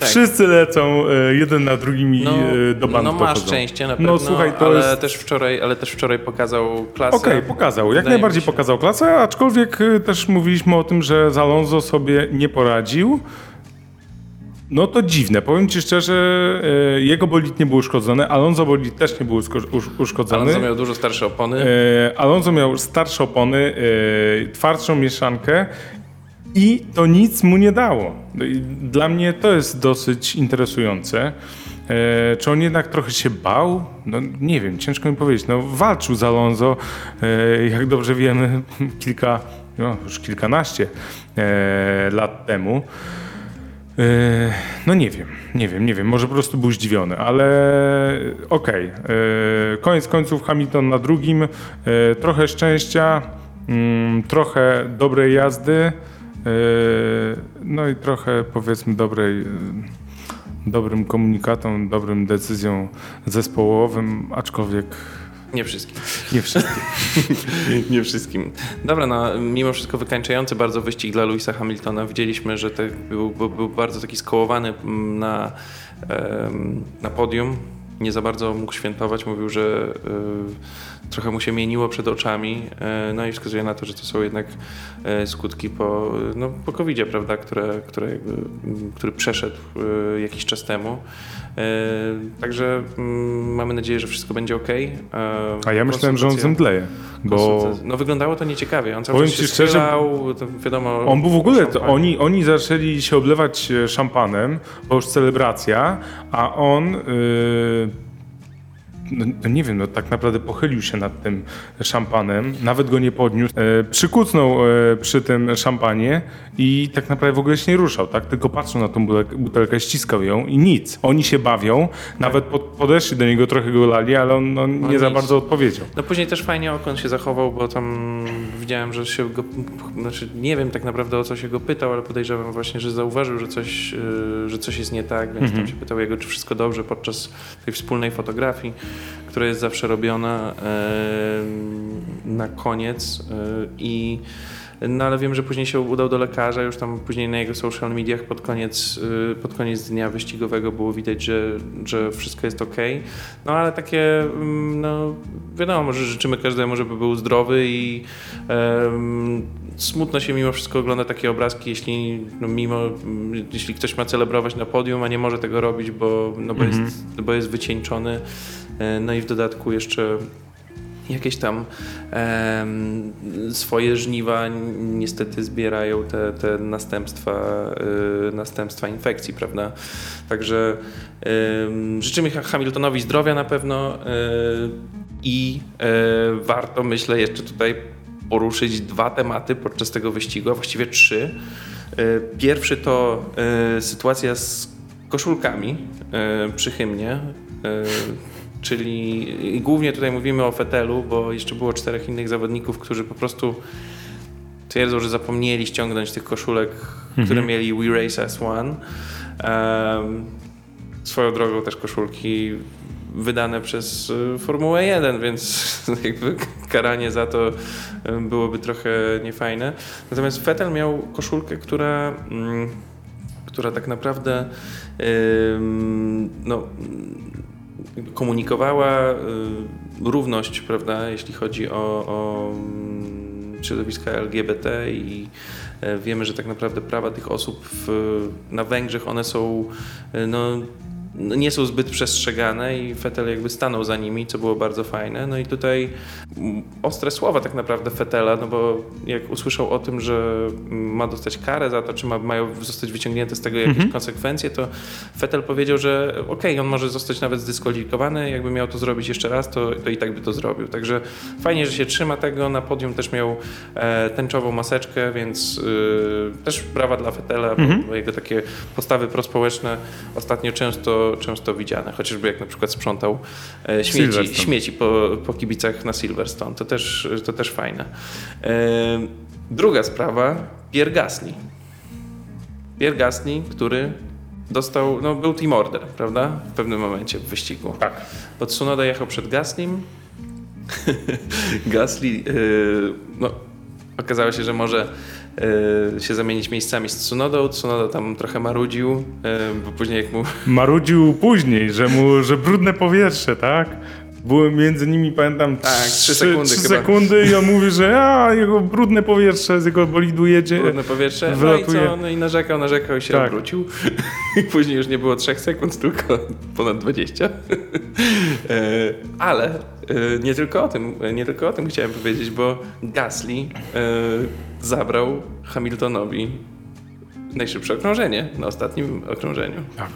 Wszyscy lecą e, jeden na drugim i No, e, do bandu no masz dochodzą. szczęście na pewno, No słuchaj, to ale, jest... też wczoraj, ale też wczoraj pokazał klasę. Okej, pokazał. Jak Wydaje najbardziej pokazał klasę, aczkolwiek też mówiliśmy o tym, że z Alonso sobie nie poradził. No to dziwne. Powiem ci szczerze, y, jego bolid nie był uszkodzony, Alonso bolid też nie był uszko- usz- uszkodzony. Alonso miał dużo starsze opony. E, Alonso miał starsze opony, e, twardszą mieszankę i to nic mu nie dało. No Dla mnie to jest dosyć interesujące. E, Czy on jednak trochę się bał? No nie wiem, ciężko mi powiedzieć. No, walczył z Alonso, e, jak dobrze wiemy, kilka, no, już kilkanaście e, lat temu. E, No nie wiem, nie wiem, nie wiem, może po prostu był zdziwiony, ale okej. E, Koniec końców Hamilton na drugim, e, trochę szczęścia, mm, trochę dobrej jazdy no i trochę powiedzmy dobrej, dobrym komunikatom, dobrym decyzjom zespołowym, aczkolwiek Nie wszystkim. nie wszystkim. Nie wszystkim. Dobra, no mimo wszystko wykańczający bardzo wyścig dla Louisa Hamiltona. Widzieliśmy, że te, był, był, bardzo taki skołowany mm, na, na podium. Nie za bardzo mógł świętować. Mówił, że e, trochę mu się mieniło przed oczami. E, no i wskazuje na to, że to są jednak e, skutki po, no, po covid prawda, które, które jakby, który przeszedł e, jakiś czas temu. Także mm, mamy nadzieję, że wszystko będzie ok. A ja myślałem, że on zemdleje, bo no wyglądało to nieciekawie. On cały Powiem czas się szczerze, schylał, to wiadomo... on był w ogóle, to oni, oni zaczęli się oblewać szampanem, bo już celebracja, a on... Yy, no, no nie wiem, no tak naprawdę pochylił się nad tym szampanem, nawet go nie podniósł, e, przykucnął e, przy tym szampanie i tak naprawdę w ogóle się nie ruszał, tak? Tylko patrzył na tą butelkę, ściskał ją i nic. Oni się bawią, nawet pod, podeszli do niego, trochę go lali, ale on no, nie za nic. bardzo odpowiedział. No później też fajnie Okon się zachował, bo tam widziałem, że się go... Znaczy nie wiem tak naprawdę o co się go pytał, ale podejrzewam właśnie, że zauważył, że coś, yy, że coś jest nie tak, więc tam się pytał jego, czy wszystko dobrze podczas tej wspólnej fotografii, która jest zawsze robiona yy, na koniec yy, i no ale wiem, że później się udał do lekarza, już tam później na jego social mediach pod koniec, yy, pod koniec dnia wyścigowego było widać, że, że wszystko jest ok. No ale takie, mm, no wiadomo, że życzymy każdemu, żeby był zdrowy i em, smutno się mimo wszystko ogląda takie obrazki, jeśli no, mimo, jeśli ktoś ma celebrować na podium, a nie może tego robić, bo, no, bo, jest, bo jest wycieńczony. E, No i w dodatku jeszcze jakieś tam em, swoje żniwa niestety zbierają te, te następstwa, y, następstwa infekcji, prawda? Także em, życzymy Ha- Hamiltonowi zdrowia na pewno y, i y, warto, myślę, jeszcze tutaj poruszyć dwa tematy podczas tego wyścigu, a właściwie trzy. Y, Pierwszy to sytuacja z koszulkami przy hymnie. Czyli i głównie tutaj mówimy o Fetelu, bo jeszcze było czterech innych zawodników, którzy po prostu twierdzą, że zapomnieli ściągnąć tych koszulek, które mieli We Race as One. Em, swoją drogą też koszulki wydane przez y, Formułę 1, więc jakby karanie za to byłoby trochę niefajne. Natomiast Vettel miał koszulkę, która, mm, która tak naprawdę no, komunikowała y, równość, prawda, jeśli chodzi o, o mm, środowiska LGBT i e, wiemy, że tak naprawdę prawa tych osób w, na Węgrzech, one są e, no, no, nie są zbyt przestrzegane i Fetel jakby stanął za nimi, co było bardzo fajne. No i tutaj ostre słowa tak naprawdę Fetela, no bo jak usłyszał o tym, że ma dostać karę za to, czy ma, mają zostać wyciągnięte z tego jakieś konsekwencje, to Fetel powiedział, że okej, on może zostać nawet zdyskwalifikowany, jakby miał to zrobić jeszcze raz, to, to i tak by to zrobił. Także fajnie, że się trzyma tego. Na podium też miał e, tęczową maseczkę, więc y, też brawa dla Fetela, bo, bo jego takie postawy prospołeczne ostatnio często, często widziane, chociażby jak na przykład sprzątał e, śmieci, śmieci po, po kibicach na Silverstone. To też, to też fajne. E, druga sprawa, Pierre Gasly. Pierre Gasly, który dostał, no był team order, prawda? W pewnym momencie w wyścigu. Tak. Bo Tsunoda jechał przed Gaslym. Gasly, yy, no, okazało się, że może yy, się zamienić miejscami z Tsunodą. Tsunoda tam trochę marudził, yy, bo później jak mu Marudził później, że mu, że brudne powietrze, tak? Były między nimi, pamiętam, Tak, trzy sekundy trzy chyba. sekundy i on mówi, że a, jego brudne powietrze z jego bolidu jedzie. brudne powietrze, no i wylatuje. co? No i narzekał, narzekał i się Tak. obrócił. I później już nie było 3 sekund, tylko ponad 20. E, Ale e, nie tylko o tym, nie tylko o tym chciałem powiedzieć, bo Gasly e, zabrał Hamiltonowi najszybsze okrążenie na ostatnim okrążeniu. Tak.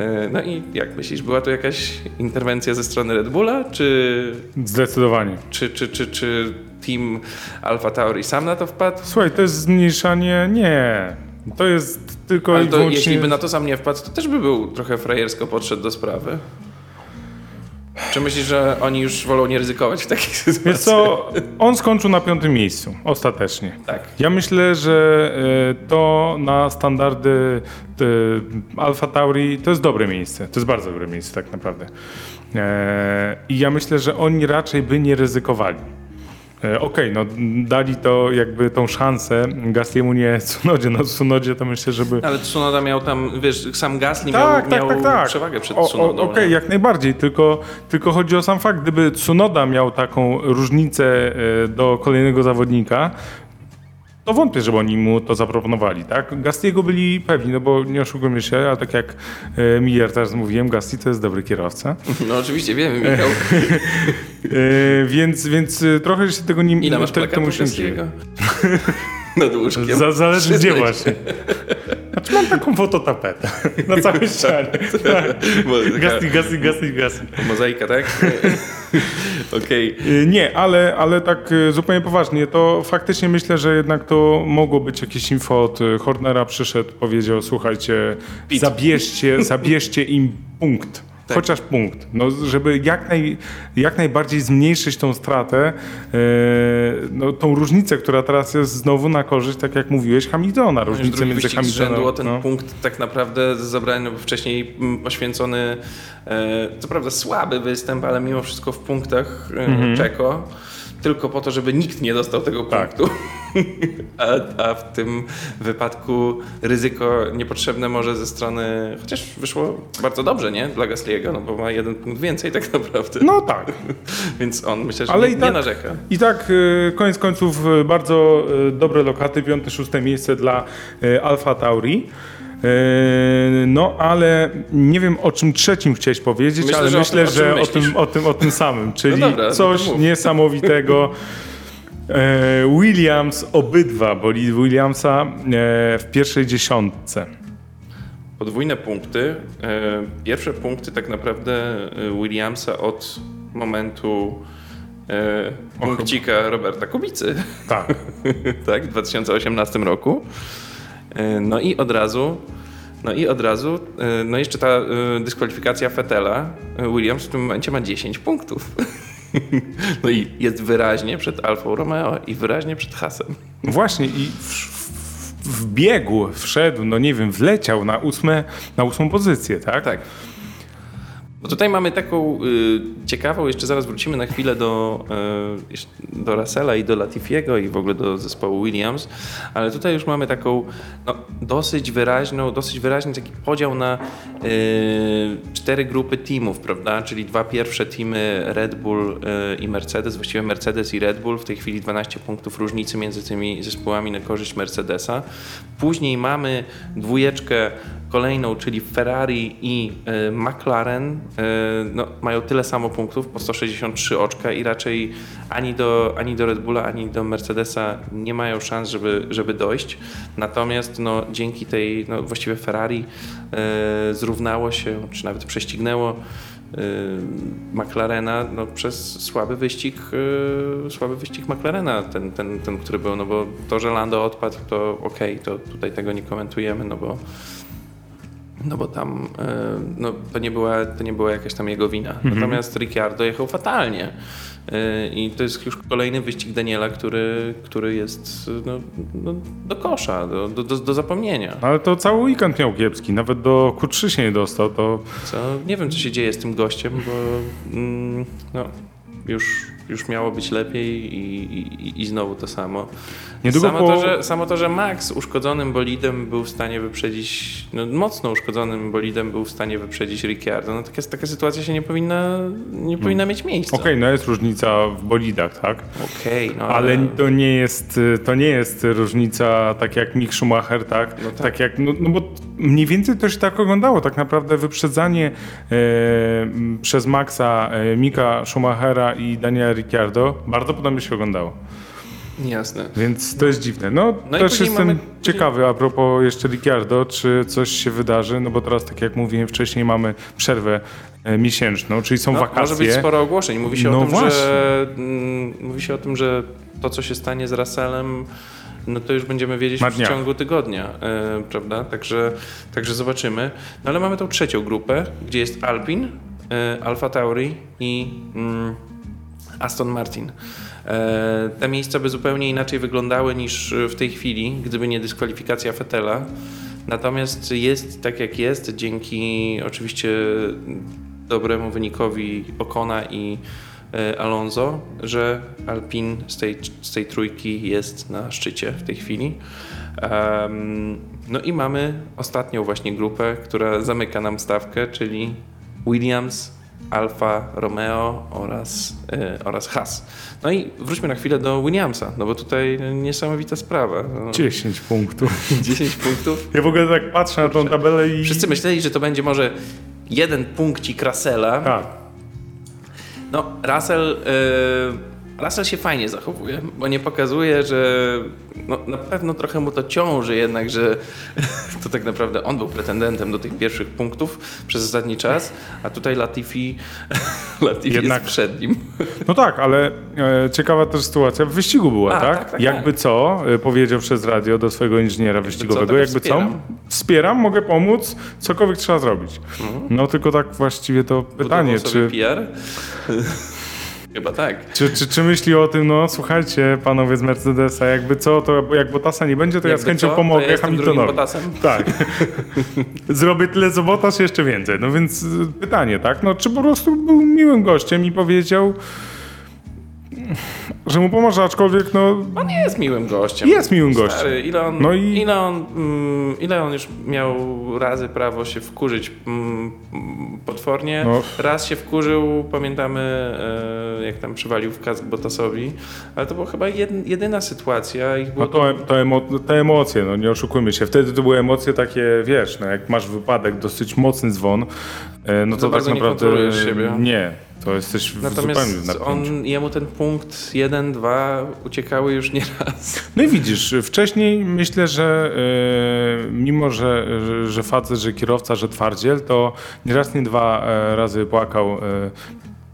E, No i jak myślisz, była to jakaś interwencja ze strony Red Bulla, czy, Zdecydowanie. czy, czy, czy, czy team Alfa Tauri sam na to wpadł? Słuchaj, to jest zmniejszanie, nie. To jest tylko Ale to wyłącznie... jeśli by na to sam nie wpadł, to też by był trochę frajersko podszedł do sprawy. Czy myślisz, że oni już wolą nie ryzykować w takich sytuacjach? Wiesz co, on skończył na piątym miejscu, ostatecznie. Tak. Ja myślę, że e, to na standardy e, Alfa Tauri to jest dobre miejsce. To jest bardzo dobre miejsce tak naprawdę. E, I ja myślę, że oni raczej by nie ryzykowali. E, Okej, no dali to jakby tą szansę Gasliemu nie Tsunodzie. No Tsunodzie to myślę, żeby... Ale Tsunoda miał tam, wiesz, sam Gasly Tak, miał, tak, miał tak, tak. przewagę przed Tsunodą. Okej, nie? jak najbardziej, tylko, tylko chodzi o sam fakt, gdyby Tsunoda miał taką różnicę e, do kolejnego zawodnika, to wątpię, żeby oni mu to zaproponowali, tak? Gastiego byli pewni, no bo nie oszukujmy się, a tak jak e, Miller teraz mówiłem, Gasti to jest dobry kierowca, No oczywiście, wiemy, Michał. e, więc, więc e, trochę się tego nie Ile masz się nie dziwię. Gastiego? Nad łóżkiem. Za, zależy gdzie właśnie. Znaczy mam taką fototapetę na całej ścianie. Tak. Gasti, Gasti, Gasti, Gasti. Mozaika, tak? Okej. Y, Nie, ale, ale tak y, zupełnie poważnie, to faktycznie myślę, że jednak to mogło być jakieś info od y, Hornera przyszedł, powiedział, słuchajcie, zabierzcie, zabierzcie im punkt. Tak. Chociaż punkt, no, żeby jak, naj, jak najbardziej zmniejszyć tą stratę, e, no, tą różnicę, która teraz jest znowu na korzyść, tak jak mówiłeś, Hamiltona. Różnicę między rzędu Hamiltonem. ten no. punkt tak naprawdę zabrany, no bo wcześniej mm, poświęcony, e, co prawda słaby występ, ale mimo wszystko w punktach e, Mhm. Czeko, tylko po to, żeby nikt nie dostał tego Tak. punktu. a, a w tym wypadku ryzyko niepotrzebne może ze strony, chociaż wyszło bardzo dobrze, nie? Dla Gasly'ego, no bo ma jeden punkt więcej tak naprawdę. no tak, Więc on myślę, że Ale nie, i tak- nie narzeka. I tak, y, koniec końców, y, bardzo y, dobre lokaty, piąte, szóste miejsce dla Alfa Tauri. Y, No, ale nie wiem o czym trzecim chciałeś powiedzieć, Myślę, ale że o myślę, tym, o czym że o myślisz. tym, o, tym, o tym samym, czyli dobra, no to coś mów. niesamowitego. E, Williams, obydwa bolidy Williamsa e, w pierwszej dziesiątce. Podwójne punkty. Pierwsze punkty tak naprawdę Williamsa od momentu punkcika Roberta Kubicy, Tak. tak, w 2018 roku. E, No i od razu, no i od razu, e, no jeszcze ta e, dyskwalifikacja Fetela. Williams w tym momencie ma 10 punktów. No i jest wyraźnie przed Alfą Romeo i wyraźnie przed Hasem. Właśnie i w, w, w biegu wszedł, no nie wiem, wleciał na, ósme, na ósmą pozycję, tak? Tak. Bo tutaj mamy taką y, ciekawą, jeszcze zaraz wrócimy na chwilę do, y, do Russella i do Latifiego i w ogóle do zespołu Williams, ale tutaj już mamy taką no, dosyć wyraźną, dosyć wyraźny taki podział na y, cztery grupy teamów, prawda? Czyli dwa pierwsze teamy Red Bull y, i Mercedes, właściwie Mercedes i Red Bull, w tej chwili 12 punktów różnicy między tymi zespołami na korzyść Mercedesa. Później mamy dwójeczkę kolejną, czyli Ferrari i e, McLaren, e, no, mają tyle samo punktów, po 163 oczka i raczej ani do, ani do Red Bulla, ani do Mercedesa nie mają szans, żeby, żeby dojść. Natomiast no, dzięki tej, no, właściwie Ferrari e, zrównało się, czy nawet prześcignęło McLarena no, przez słaby wyścig, słaby wyścig McLarena, ten, ten, ten, który był, no bo to, że Lando odpadł, to okej, to tutaj tego nie komentujemy, no bo no bo tam e, no, to, nie była, to nie była jakaś tam jego wina. Natomiast Ricciardo jechał fatalnie. E, I to jest już kolejny wyścig Daniela, który, który jest no, no, do kosza, do, do, do, do zapomnienia. Ale to cały weekend miał kiepski, nawet do Q3 się nie dostał, to Co, nie wiem, co się dzieje z tym gościem, bo mm, no, już, już miało być lepiej i, i, i znowu to samo. Niedługo samo, po- to, że, samo to, że Max uszkodzonym bolidem był w stanie wyprzedzić, no, mocno uszkodzonym bolidem był w stanie wyprzedzić Ricciardo, no taka, taka sytuacja się nie powinna, nie powinna mieć miejsca. okej, no jest różnica w bolidach, tak? Okej, no Ale to nie jest, to nie jest różnica tak jak Mick Schumacher, tak? No tak. tak. jak, no, no bo mniej więcej to się tak oglądało. Tak naprawdę wyprzedzanie e, przez Maxa, e, Mika Schumachera i Daniela Ricciardo bardzo podobnie się oglądało. Jasne. Więc to jest dziwne. No, No też jestem mamy- ciekawy a propos jeszcze Ricciardo, czy coś się wydarzy, no bo teraz tak jak mówiłem wcześniej mamy przerwę e, miesięczną, czyli są No, wakacje. może być sporo ogłoszeń. Mówi się, No o tym, właśnie. że, mm, mówi się o tym, że to, co się stanie z Russellem, no to już będziemy wiedzieć w ciągu tygodnia, e, prawda? Także, także zobaczymy. No ale mamy tą trzecią grupę, gdzie jest Alpin, e, Alfa Tauri i mm, Aston Martin. E, Te miejsca by zupełnie inaczej wyglądały niż w tej chwili, gdyby nie dyskwalifikacja Fetela. Natomiast jest tak jak jest, dzięki oczywiście dobremu wynikowi Okona i e, Alonso, że Alpin z tej, z tej trójki jest na szczycie w tej chwili. No i mamy ostatnią właśnie grupę, która zamyka nam stawkę, czyli Williams, Alfa Romeo oraz, e, oraz Haas. No i wróćmy na chwilę do Williamsa, no bo tutaj niesamowita sprawa. No, 10 punktów. 10 punktów. Ja w ogóle tak patrzę na tą tabelę i... Wszyscy myśleli, że to będzie może jeden punkcik Russella. Tak. No, Russell, y, Russell się fajnie zachowuje, bo nie pokazuje, że no, na pewno trochę mu to ciąży jednak, że to tak naprawdę on był pretendentem do tych pierwszych punktów przez ostatni czas, a tutaj Latifi, Latifi Jednak- jest przed nim. No tak, ale e, ciekawa też sytuacja w wyścigu była, A, tak? tak, tak, jakby co, e, powiedział przez radio do swojego inżyniera wyścigowego, co, to jakby wspieram. co, wspieram, mogę pomóc, cokolwiek trzeba zrobić. No tylko tak właściwie to pytanie, Budował czy, PR? Chyba tak. czy, czy, czy myśli o tym, no słuchajcie, panowie z Mercedesa, jakby co, to jak Botasa nie będzie, to ja z Jakby chęcią co, pomogę ja Hamiltonowi. Tak. Zrobię tyle co Bottas, jeszcze więcej. No więc y, pytanie, tak? No czy po prostu był miłym gościem i powiedział, że mu pomoże, aczkolwiek no On nie jest miłym gościem. Jest miłym gościem. Stary, ile, on, No i- ile, on, mm, ile on już miał razy prawo się wkurzyć mm, potwornie. No. Raz się wkurzył, pamiętamy e, jak tam przywalił w kask Botasowi, ale to była chyba jed, jedyna sytuacja. Ich było No to, to emo, te emocje, no nie oszukujmy się. Wtedy to były emocje takie, wiesz, no jak masz wypadek, dosyć mocny dzwon, e, no to tak nie naprawdę kontrolujesz siebie. nie. To jesteś w zupełnie Natomiast napięciu. on, jemu ten punkt 1, 2 uciekały już nieraz. No i widzisz, wcześniej myślę, że e, mimo, że, że, że facet, że kierowca, że twardziel, to nie raz, nie dwa e, razy płakał e,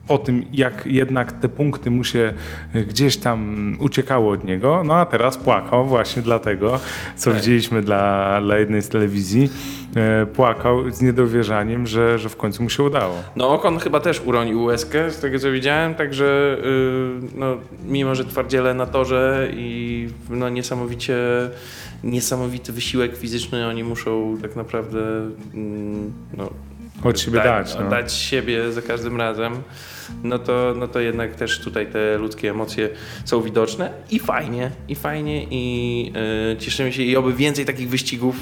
o tym, jak jednak te punkty mu się e, gdzieś tam uciekało od niego. No a teraz płakał właśnie dlatego, co Tak. widzieliśmy dla, dla jednej z telewizji. E, płakał z niedowierzaniem, że, że w końcu mu się udało. No Okon chyba też uronił łezkę, z tego co widziałem, także yy, no, mimo, że twardziele na torze i no, niesamowicie, niesamowity wysiłek fizyczny oni muszą tak naprawdę mm, no, Od siebie dać. No. dać siebie za każdym razem, no to, no to jednak też tutaj te ludzkie emocje są widoczne i fajnie, i fajnie i y, cieszymy się i oby więcej takich wyścigów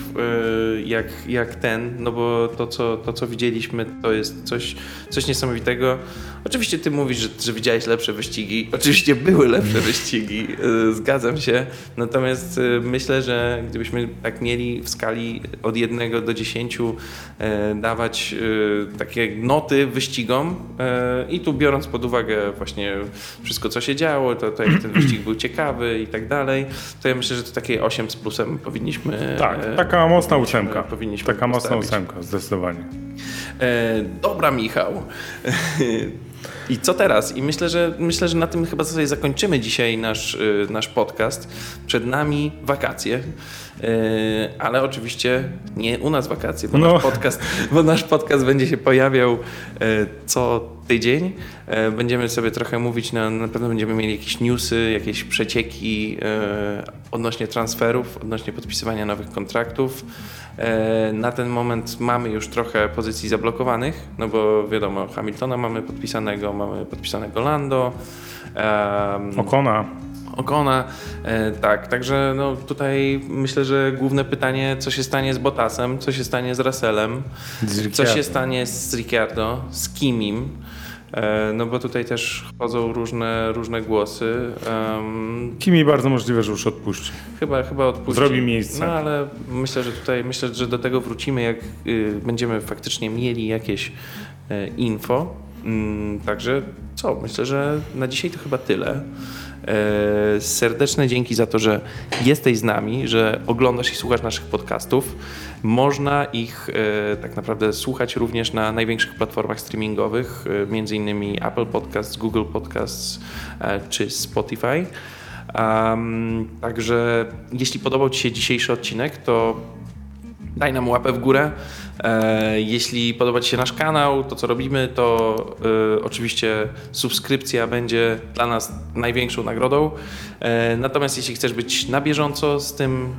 y, jak, jak ten, no bo to co, to co widzieliśmy to jest coś, coś niesamowitego. Oczywiście ty mówisz, że, że widziałeś lepsze wyścigi, oczywiście były lepsze wyścigi, y, zgadzam się, natomiast myślę, że gdybyśmy tak mieli w skali od 1 do 10 e, dawać e, takie noty wyścigom e, i tu biorąc pod uwagę właśnie wszystko, co się działo, to, to jak ten wyścig był ciekawy i tak dalej, to ja myślę, że to takie 8 z plusem powinniśmy... Tak, e, taka mocna ósemka. powinniśmy Taka mocna postawić. ósemka, zdecydowanie. E, dobra, Michał. I co teraz? I myślę, że myślę, że na tym chyba sobie zakończymy dzisiaj nasz, y, nasz podcast. Przed nami wakacje. E, Ale oczywiście nie u nas wakacje, bo, No. nasz podcast, bo nasz podcast będzie się pojawiał e, co tydzień. E, Będziemy sobie trochę mówić, na, na pewno będziemy mieli jakieś newsy, jakieś przecieki odnośnie transferów, odnośnie podpisywania nowych kontraktów. Na ten moment mamy już trochę pozycji zablokowanych, no bo wiadomo, Hamiltona mamy podpisanego, mamy podpisanego Lando. em, Okona. Okona, e, tak, także no tutaj myślę, że główne pytanie, co się stanie z Bottasem, co się stanie z Russellem, z co się stanie z Ricciardo, z Kimim, e, no bo tutaj też chodzą różne, różne głosy. Em, Kimi bardzo możliwe, że już odpuści. Chyba, chyba odpuści. Zrobi miejsce. No ale myślę, że tutaj myślę, że do tego wrócimy, jak y, będziemy faktycznie mieli jakieś y, info. Mm, także co? Myślę, że na dzisiaj to chyba tyle. E, Serdeczne dzięki za to, że jesteś z nami, że oglądasz i słuchasz naszych podcastów. Można ich e, tak naprawdę słuchać również na największych platformach streamingowych, e, między innymi Apple Podcasts, Google Podcasts czy Spotify. Um, także jeśli podobał Ci się dzisiejszy odcinek, to daj nam łapę w górę. E, jeśli podoba Ci się nasz kanał, to co robimy, to e, oczywiście subskrypcja będzie dla nas największą nagrodą. E, natomiast jeśli chcesz być na bieżąco z tym,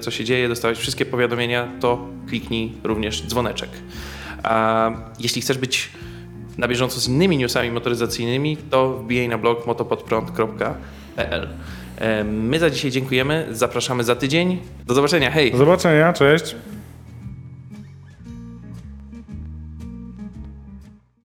co się dzieje, dostawać wszystkie powiadomienia, to kliknij również dzwoneczek. A jeśli chcesz być na bieżąco z innymi newsami motoryzacyjnymi, to wbijaj na blog motopodprąd.pl. E, My za dzisiaj dziękujemy, zapraszamy za tydzień. Do zobaczenia, hej! Do zobaczenia, cześć.